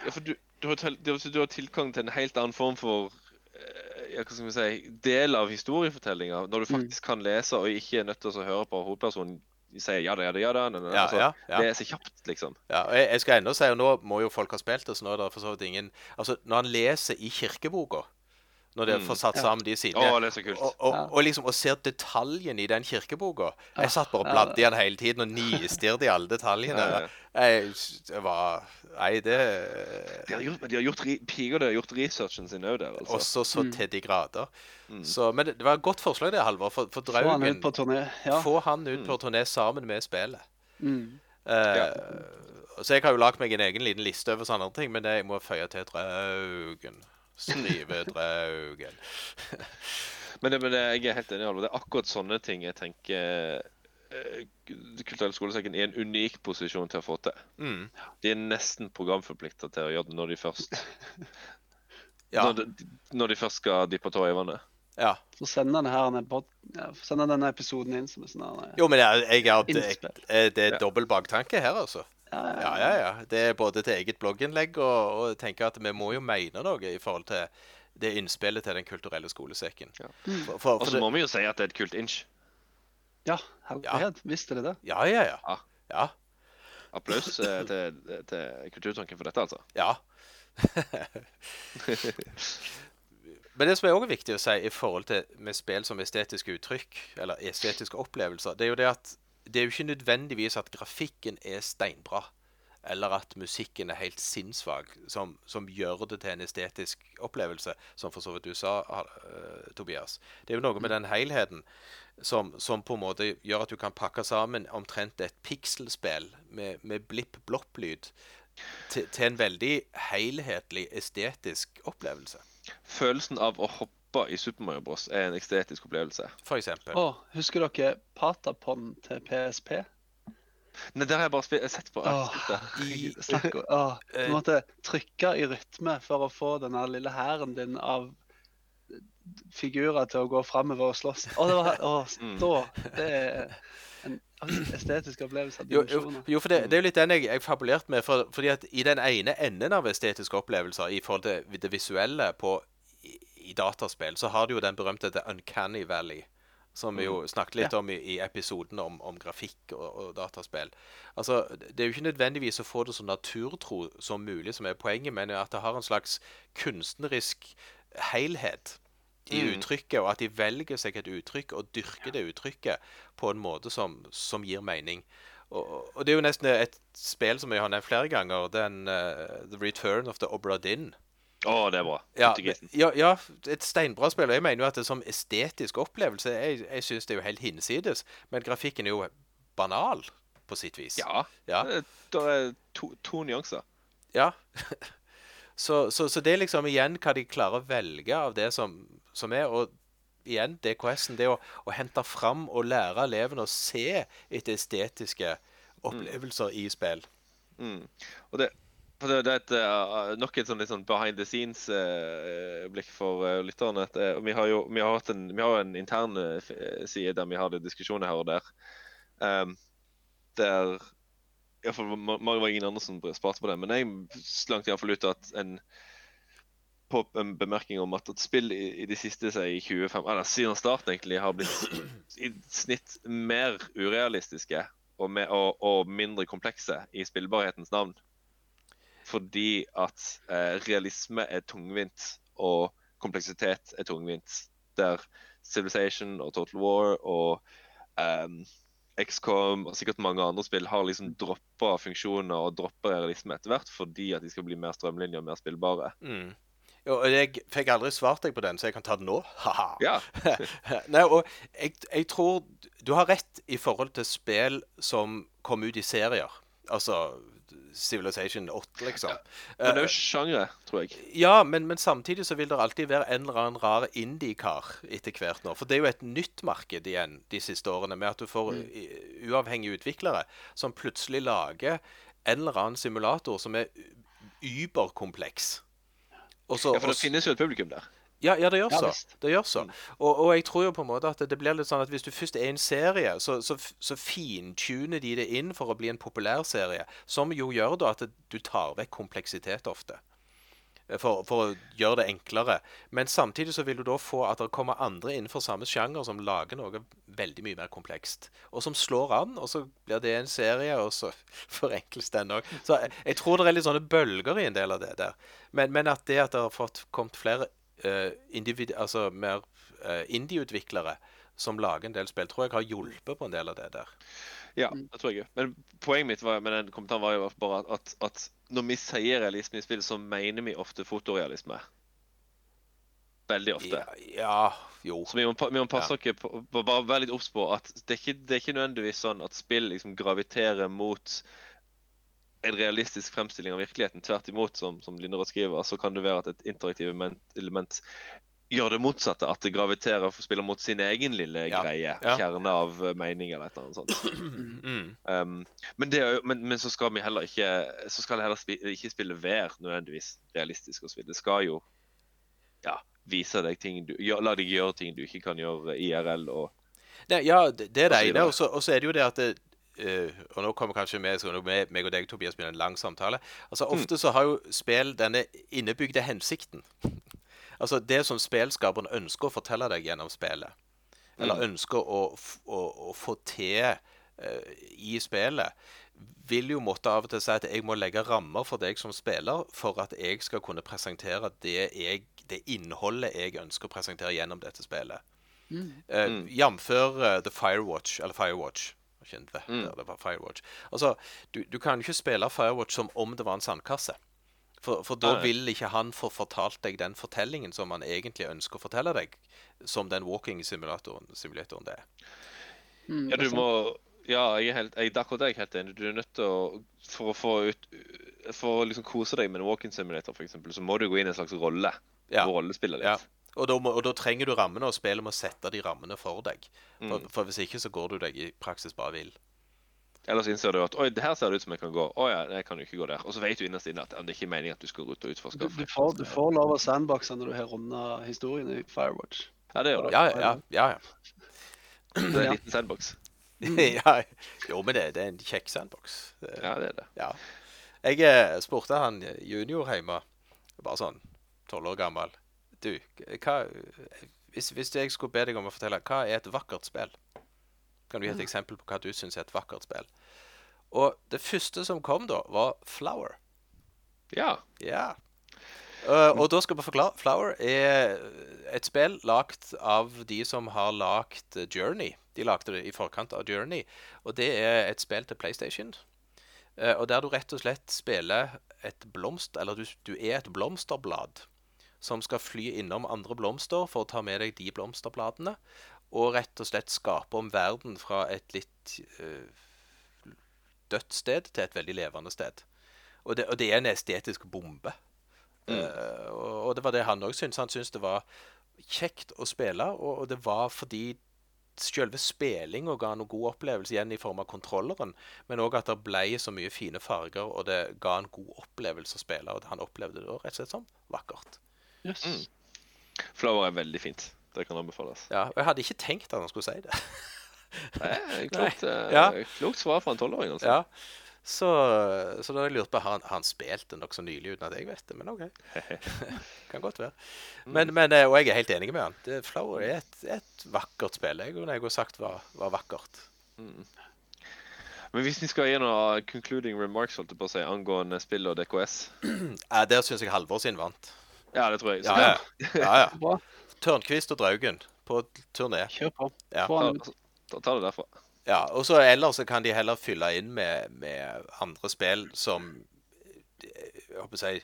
Ja, for du, du, har, du, har- du har tilgang til en helt annen form for eh, ja, hva skal vi si, del av historiefortellinga, når du faktisk kan lese og ikke er nødt til å høre på hovedpersonen si ja da, ja da, ja da. altså, ja, ja. Det er så kjapt, liksom. Ja, og jeg, jeg skal ennå si, og nå må jo folk ha spilt det, så nå er det for så vidt ingen Altså, når han leser i kirkeboka, når de Mm. får satt sammen de Å, Oh, det er så kult. og, og, og liksom og ser detaljen i den kirkeboka. Jeg satt bare og bladde i den hele tiden og nistirret i alle detaljene. Ja, ja. Jeg, det var Nei, det De har gjort, de har gjort, har gjort researchen sin òg der, altså. Også så Mm. til de grader. Mm. Så, men det, var et godt forslag det, Halvor. For, for Få han ut på turné. Ja. Få han ut på turné sammen med spillet. Mm. Eh, Så jeg har jo lagd meg en egen liten liste over sånne ting, men det jeg må føye til Draugen. Skrive Draugen. Men, det, men det, jeg er helt enig, Alvor. Det er akkurat sånne ting jeg tenker eh, Kulturell skolesekken er i en unik posisjon til å få til. Mm. De er nesten programforplikta til å gjøre det når de først Ja. når, de, når de først skal dyppe tåa i vannet. ja. Så send denne her ned pod, ja, send denne episoden inn som en sånn her, Jo, men jeg, jeg har det, Innspill. eh, det er dobbel baktanke her, altså. Ja, Ja, ja, ja. Det er både til eget blogginnlegg og, og tenker at vi må jo mene noe i forhold til det innspillet til Den kulturelle skolesekken. Ja. For, Og så må vi jo si at det er et kult inch. ja herlighet. Visste dere det? ja, ja, ja. Ja. Ja. Applaus eh, til, til Kulturtanken for dette, altså. Ja. Men det som er også viktig å si i forhold til med spill som estetiske uttrykk, eller estetiske opplevelser, det er jo det at det er jo ikke nødvendigvis at grafikken er steinbra, eller at musikken er helt sinnssvak, som, som gjør det til en estetisk opplevelse, som for så vidt du sa, uh, Tobias. Det er jo noe med den helheten som, som på en måte gjør at du kan pakke sammen omtrent et pikselspill med, med blipp-blopp-lyd til, til en veldig helhetlig estetisk opplevelse, Følelsen av å hoppe i Super Mario Bros. er en estetisk opplevelse. for eksempel. Å, husker dere Patapon til PSP? Nei, der har jeg bare sett på. Åh, snakk om Åh, Du måtte trykke i rytme for å få denne lille hæren din av figurer til å gå framover og slåss. Å, det var Å, Mm. stå! Det er en estetisk opplevelse av Jo, jo, jo for det, det er jo litt den jeg, jeg fabulerte med. For, fordi at i den ene enden av estetiske opplevelser i forhold til det visuelle på, i, dataspill, så har du jo den berømte The Uncanny Valley. Som vi jo snakket litt Ja. om i, i episoden om, om grafikk og, og dataspill. Altså, Det er jo ikke nødvendigvis å få det så naturtro som mulig som er poenget, men at det har en slags kunstnerisk helhet i Mm. uttrykket, og at de velger seg et uttrykk og dyrker det uttrykket på en måte som, som gir mening. Og, og det er jo nesten et spill som vi har nevnt flere ganger, den uh, The Return of the Obra Dinn. Å, det er bra. Ja, ja, ja, et steinbra spill. Og jeg mener jo at det som estetisk opplevelse Jeg, jeg syns det er jo helt hinsides, men grafikken er jo banal på sitt vis. Ja. Ja. Det er to, to nyanser. Ja. så, så, så det er liksom igjen hva de klarer å velge av det som, som er. Og igjen, DKS-en, det å, å hente fram og lære elevene å se etter estetiske opplevelser i spill. Mm. Og det, det, det er eh, nok et sånn, litt sånn behind the scenes-blikk for uh, lytterne. At, eh, vi har jo vi har en, vi har en intern eh, eh, side der vi har det diskusjoner her og der. Um, der i hvert fall, ma- ma- var ingen andre som sparte på det, men jeg slank iallfall ut at en på en bemerkning om at spill i, i de siste i 25, eller siden starten egentlig har blitt i snitt mer urealistiske og, med, og, og mindre komplekse i spillbarhetens navn. Fordi at eh, realisme er tungvint, og kompleksitet er tungvint. Der Civilization og Total War og ehm, XCOM og sikkert mange andre spill har liksom droppa funksjoner og droppa realisme etter hvert fordi at de skal bli mer strømlinjer og mer spillbare. Mm. Jo, og jeg fikk aldri svart deg på den, så jeg kan ta den nå. Haha. Ja. Nei, og jeg, jeg tror du har rett i forhold til spill som kom ut i serier. Altså Civilization 8, liksom. Men det er jo sjangre, tror jeg. ja, men, men samtidig så vil det alltid være en eller annen rar indie-kar etter hvert nå. For det er jo et nytt marked igjen de siste årene, med at du får mm. uavhengige utviklere som plutselig lager en eller annen simulator som er überkompleks. Ja, For det finnes jo et publikum der. Ja, ja, det gjør så. Det gjør så. Og, og jeg tror jo på en måte at det, blir litt sånn at hvis du først er i en serie, så, så, så fintuner de det inn for å bli en populær serie, som jo gjør da at du tar vekk kompleksitet ofte. Eh, For, for å gjøre det enklere. Men samtidig så vil du da få at det kommer andre innenfor samme sjanger som lager noe veldig mye mer komplekst. Og som slår an, og så blir det en serie, og så forenkles den òg. Så jeg, jeg tror det er litt sånne bølger i en del av det der. Men, men at det at det har fått kommet flere altså mer eh, indie-utviklere som lager en del spill, tror jeg har hjulpet på en del av det der. Ja, det tror jeg òg. Men poenget mitt var, med den kommentaren var jo bare at, at, når vi sier realisme i spill, så mener vi ofte fotorealisme. Veldig ofte. Ja, ja jo. Så vi må, vi må passe oss på, på bare være litt obs på at det er, ikke, det er ikke nødvendigvis sånn at spill liksom graviterer mot en realistisk fremstilling av virkeligheten. Tvert imot, som, som Linderud skriver, så kan det være at et interaktivt element, gjør det motsatte. At det graviterer og spiller mot sin egen lille Ja, greie. ja. Kjerne av eh, mening eller et eller annet sånt. Mm. Um, men, det men, men så skal vi heller ikke Så skal det heller spi, ikke spille vær nødvendigvis realistisk og. Det skal jo ja, vise deg ting du La deg gjøre ting du ikke kan gjøre IRL og ja, det, det er det ene. og så er det jo det at det, eh, Og nå kommer kanskje vi, så meg og deg, Tobias, begynne en lang samtale. Altså Ofte så har jo spill denne innebygde hensikten. Altså det som spillskaperen ønsker å fortelle deg gjennom spillet. Eller ønsker å, å, å få til uh, i spillet. Vil jo måtte av og til si at jeg må legge rammer for deg som spiller for at jeg skal kunne presentere det, jeg, det innholdet jeg ønsker å presentere gjennom dette spillet. Uh, Jf. Uh, The Firewatch, eller Firewatch. Kjente det, der det var Firewatch. Altså, du, du kan ikke spille Firewatch som om det var en sandkasse. For, for da vil ikke han få fortalt deg den fortellingen som han egentlig ønsker å fortelle deg, som den walking-simulatoren simulatoren det er. Mm, Ja, du må Ja, jeg er helt, jeg, akkurat det er jeg helt enig. Du er nødt til å For å få ut For å liksom kose deg med en walk-in simulator, f.eks., så må du gå inn i en slags rolle. Ja. Rollespiller rollespille litt. Ja. Og da, må, og da trenger du rammene, og spillet må sette de rammene for deg. For, Mm. for hvis ikke så går du deg i praksis bare vill. Ellers innser du at Oi, det her ser det ut som jeg kan gå. Å ja, jeg kan jo ikke gå der. Og så vet du innerst inne at det det er ikke meningen at du skal ut og utforske. Du, du, får, du får lov av sandboxe når du har runda historien i Firewatch. Ja, det gjør du. Ja, ja, ja. ja. Det er en liten sandbox. ja. Jo, men det, det er en kjekk sandbox. Det- Ja, det er det. Ja. Jeg eh, spurte han junior hjemme, bare sånn tolv år gammel Du, hva hvis, hvis jeg skulle be deg om å fortelle, hva er et vakkert spill? Kan du gi et eksempel på hva du syns er et vakkert spill? Og det første som kom da, var Flower. Ja. Ja. Uh, og da skal vi forklare. Flower er et spill lagd av de som har lagd Journey. De lagde det i forkant av Journey. Og det er et spill til PlayStation. Uh, og der du rett og slett spiller et blomst... Eller du, du er et blomsterblad som skal fly innom andre blomster for å ta med deg de blomsterbladene. Og rett og slett skape om verden fra et litt eh, dødt sted til et veldig levende sted. Og det, og det er en estetisk bombe. Eh, og, og det var det han òg syntes. Han syntes det var kjekt å spille, og, og det var fordi selve spillinga ga noen god opplevelse igjen i form av kontrolleren, men òg at det ble så mye fine farger, og det ga en god opplevelse å spille. Og han opplevde det rett og slett som vakkert. Yes. Mm. Flower er veldig fint. Det kan anbefales. Ja, og jeg hadde ikke tenkt at han skulle si det. Er klokt, Nei. Ja. klokt svar fra en tolvåring. Altså. Ja. Så, så da har jeg lurt på Har han, har han spilt det nokså nylig uten at jeg vet det? Men OK. kan godt være. Men, men, eh, og jeg er helt enig med han. Det, Flower er et, et vakkert spill. Jeg, jeg har sagt var, var vakkert. Men hvis vi skal gi noen concluding remarks holdt jeg på å si, angående spill og DKS Ja, der syns jeg Halvor sin vant. Ja, det tror jeg. Så Ja, ja. ja, ja. Tørnquist og Draugen på turné. Kjør på. Ja. Ta, ta, det derfra. Ja, og så ellers så kan de heller fylle inn med, med andre spill som eh, jeg håper å si,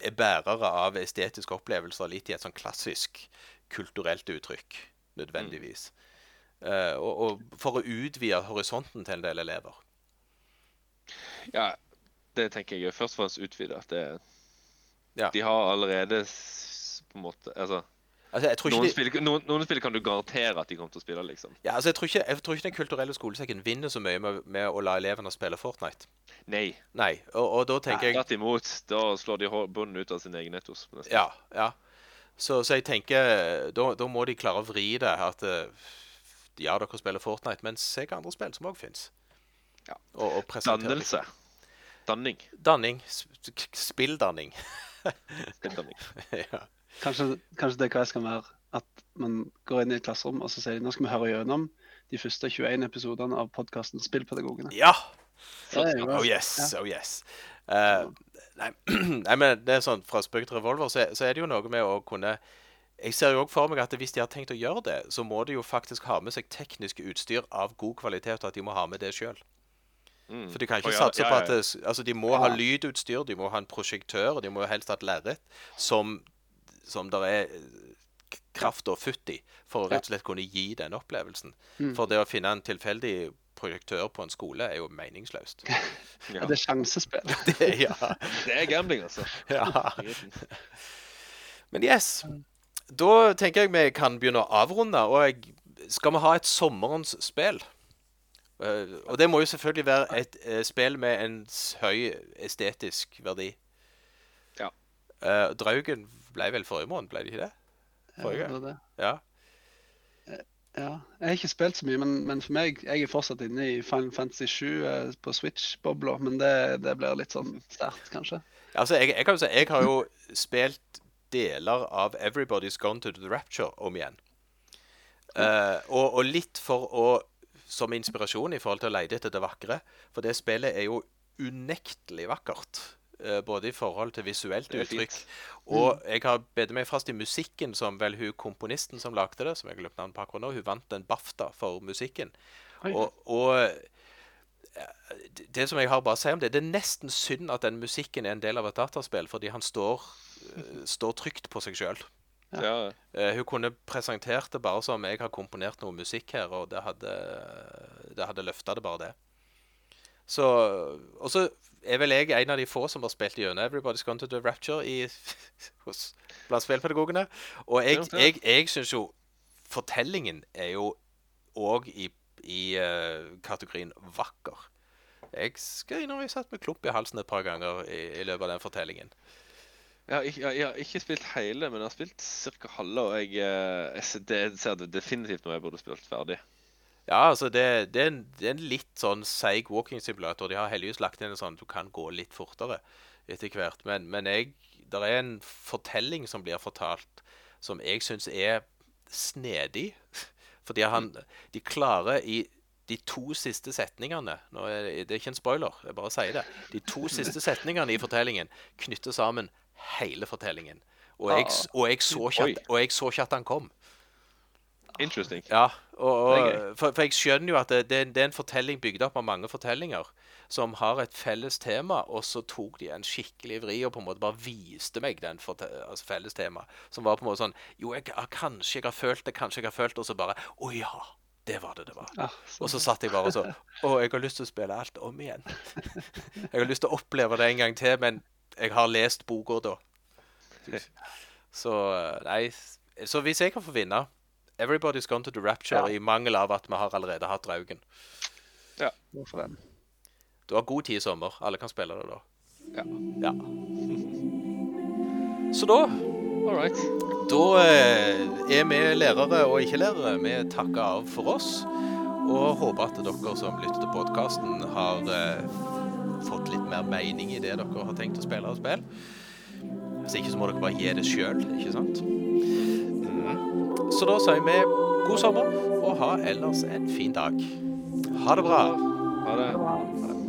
er bærere av estetiske opplevelser, litt i et sånn klassisk kulturelt uttrykk, nødvendigvis. Eh, og, og for å utvide horisonten til en del elever. Ja, det tenker jeg er først og fremst utvide. at Det Ja. De har allerede på en måte Altså, Altså, noen, de, spill, noen, noen spill kan du garantere at de kommer til å spille, liksom. ja, altså, jeg tror ikke, jeg tror ikke Den kulturelle skolesekken vinner så mye med, med å la elevene spille Fortnite. Nei. Nei, og, og da tenker jeg Tvert imot. Da slår de bunnen ut av sin egen etos. nesten. Ja, ja. Så, så jeg tenker da, da må de klare å vri det. At eh, ja, dere spiller Fortnite, men se hva andre spill som òg fins. Ja. Og, og Dannelse. Danning. Danning. Spilldanning. Ja. Kanskje, kanskje jeg kan være at man går inn i et klasserom og så sier de, nå skal vi høre gjennom de første 21 episodene av podkasten Spillpedagogene. ja! Det jo bra. Oh yes, oh yes. Uh, nei, nei, men det er sånn fra spøk til revolver, så, så er det jo noe med å kunne Jeg ser jo òg for meg at hvis de har tenkt å gjøre det, så må de jo faktisk ha med seg teknisk utstyr av god kvalitet, og at de må ha med det sjøl. Mm. For de kan ikke oh, ja, satse ja, på ja, at det, altså de må ha lydutstyr, de må ha en prosjektør, og de må helst ha et lerret som, som der er eh, kraft og futt i, for å rett og slett kunne gi den opplevelsen. Mm. For det å finne en tilfeldig projektør på en skole er jo meningsløst. Ja. Det er sjansespill. Det, ja. Det er gambling, altså. ja. Men yes. Da tenker jeg vi kan begynne å avrunde. Og jeg, skal vi ha et sommerens spill? Eh, og det må jo selvfølgelig være et eh, spill med en høy estetisk verdi. Ja. Uh, Draugen ble vel forrige måned, ble det ikke det? Ja, Forrige. det er det. Ja. Ja. Jeg har ikke spilt så mye, men, men for meg Jeg er fortsatt inne i Final Fantasy 7 eh, på Switch-bobla, men det, det blir litt sånn sterkt, kanskje. Altså, jeg, jeg kan jo si Jeg har jo spilt deler av Everybody's Gone to the Rapture om igjen. Uh, og, og litt for å Som inspirasjon i forhold til å lete etter det vakre. For det spillet er jo unektelig vakkert. eh, både i forhold til visuelt uttrykk. Og jeg har bedt meg fast i musikken, som vel hun komponisten som lagde det, som jeg glemte glemt navnet på akkurat nå, hun vant en BAFTA for musikken. Og, og eh, det- det som jeg har bare å si om det, det er nesten synd at den musikken er en del av et dataspill, fordi han står, eh, står trygt på seg sjøl. Ja. hun kunne presentert det bare som jeg har komponert noe musikk her, og det hadde, det hadde løfta det bare det. Så, og så er vel jeg en av de få som har spilt gjennom Everybody's Gone to the Rapture i, hos, blant spillpedagogene. Og jeg, jeg, jeg syns jo fortellingen er jo òg i, i uh, kategorien vakker. Jeg skal innrømme jeg satt med klump i halsen et par ganger i, i løpet av den fortellingen. Jeg har, ikke, jeg, jeg har ikke spilt hele, men jeg har spilt ca. halve. Og jeg, eh, jeg ser- det, ser det definitivt når jeg burde spilt ferdig. Ja, altså det, det, er en, det er en litt sånn seig walking simulator. De har heldigvis lagt inn en sånn at du kan gå litt fortere etter hvert. Men, men jeg, der er en fortelling som blir fortalt, som jeg syns er snedig. Fordi han, de klarer i de to siste setningene er det, det er ikke en spoiler, jeg bare sier det. De to siste setningene i fortellingen knytter sammen hele fortellingen. Og jeg, og jeg, så, ikke at, og jeg så ikke at han kom. Interesting. Ja, og, og, for, for jeg skjønner jo at det, det, en- det er en fortelling bygd opp av mange fortellinger som har et felles tema, og så tok de en skikkelig vri og på en måte bare viste meg den altså felles tema. Som var på en måte sånn Jo, jeg kanskje jeg har følt det, kanskje jeg har følt det, og så bare Å ja, det var det det var. Ja, Og så satt jeg bare og så Å, jeg har lyst til å spille alt om igjen. Jeg har lyst til å oppleve det en gang til, men jeg har lest boka da. Så nei Så hvis jeg kan få vinne Everybody's Gone to the Rapture, Ja. i mangel av at vi har allerede hatt Draugen. Ja, Hvorfor den? Du har god tid i sommer. Alle kan spille det da. Ja. Ja. Så da All right. Da eh, er vi lærere og ikke-lærere. Vi takker av for oss. Og håper at dere som lytter til podkasten, har eh, fått litt mer mening i det dere har tenkt å spille av spill. Hvis ikke så må dere bare gi det sjøl, ikke sant? Mm. Så da sier vi god sommer, og ha ellers en fin dag. Ha det bra. Ha det. Det var-